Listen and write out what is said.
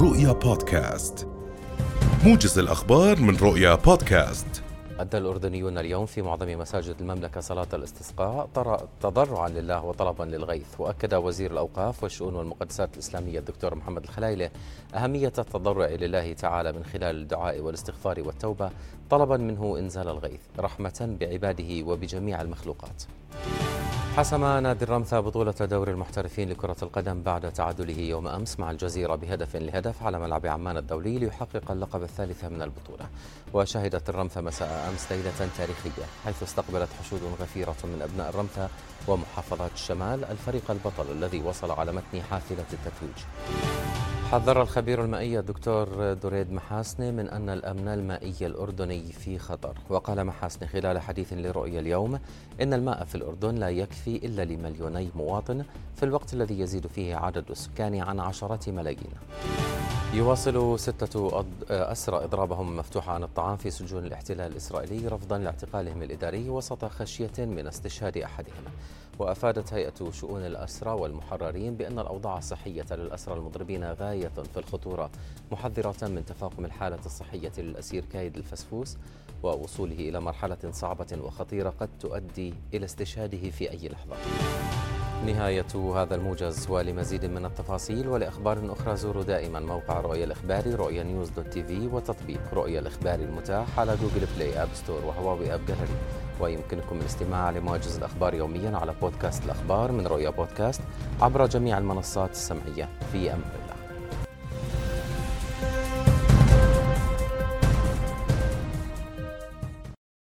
رؤيا بودكاست. موجز الأخبار من رؤيا بودكاست. أدى الأردنيون اليوم في معظم مساجد المملكة صلاة الاستسقاء تضرعا لله وطلبا للغيث. وأكد وزير الأوقاف والشؤون والمقدسات الإسلامية الدكتور محمد الخلايلة أهمية التضرع لله تعالى من خلال الدعاء والاستغفار والتوبة طلبا منه إنزال الغيث رحمة بعباده وبجميع المخلوقات. حسم نادي الرمثا بطولة دوري المحترفين لكرة القدم بعد تعادله يوم أمس مع الجزيرة بهدف لهدف على ملعب عمان الدولي ليحقق اللقب الثالث من البطولة. وشهدت الرمثا مساء أمس ليلة تاريخية حيث استقبلت حشود غفيرة من أبناء الرمثا ومحافظات الشمال الفريق البطل الذي وصل على متن حافلة التتويج. حذر الخبير المائي الدكتور دريد محاسني من أن الأمن المائي الأردني في خطر وقال محاسني خلال حديث لرؤية اليوم إن الماء في الأردن لا يكفي إلا لمليوني مواطن في الوقت الذي يزيد فيه عدد السكان عن عشرات ملايين. يواصل ستة أسرى إضرابهم مفتوحة عن الطعام في سجون الاحتلال الإسرائيلي رفضا لاعتقالهم الإداري وسط خشية من استشهاد أحدهم. وأفادت هيئة شؤون الأسرى والمحررين بأن الأوضاع الصحية للأسرى المضربين غاية في الخطورة محذرة من تفاقم الحالة الصحية للأسير كايد الفسفوس ووصوله إلى مرحلة صعبة وخطيرة قد تؤدي إلى استشهاده في أي لحظة. نهاية هذا الموجز ولمزيد من التفاصيل ولأخبار أخرى زوروا دائما موقع رؤيا الإخباري رؤيا نيوز dot TV وتطبيق رؤيا الإخباري المتاح على Google Play App Store و Huawei AppGallery ويمكنكم الاستماع لمواجز الأخبار يوميا على بودكاست الأخبار من رؤيا بودكاست عبر جميع المنصات السمعية في أمان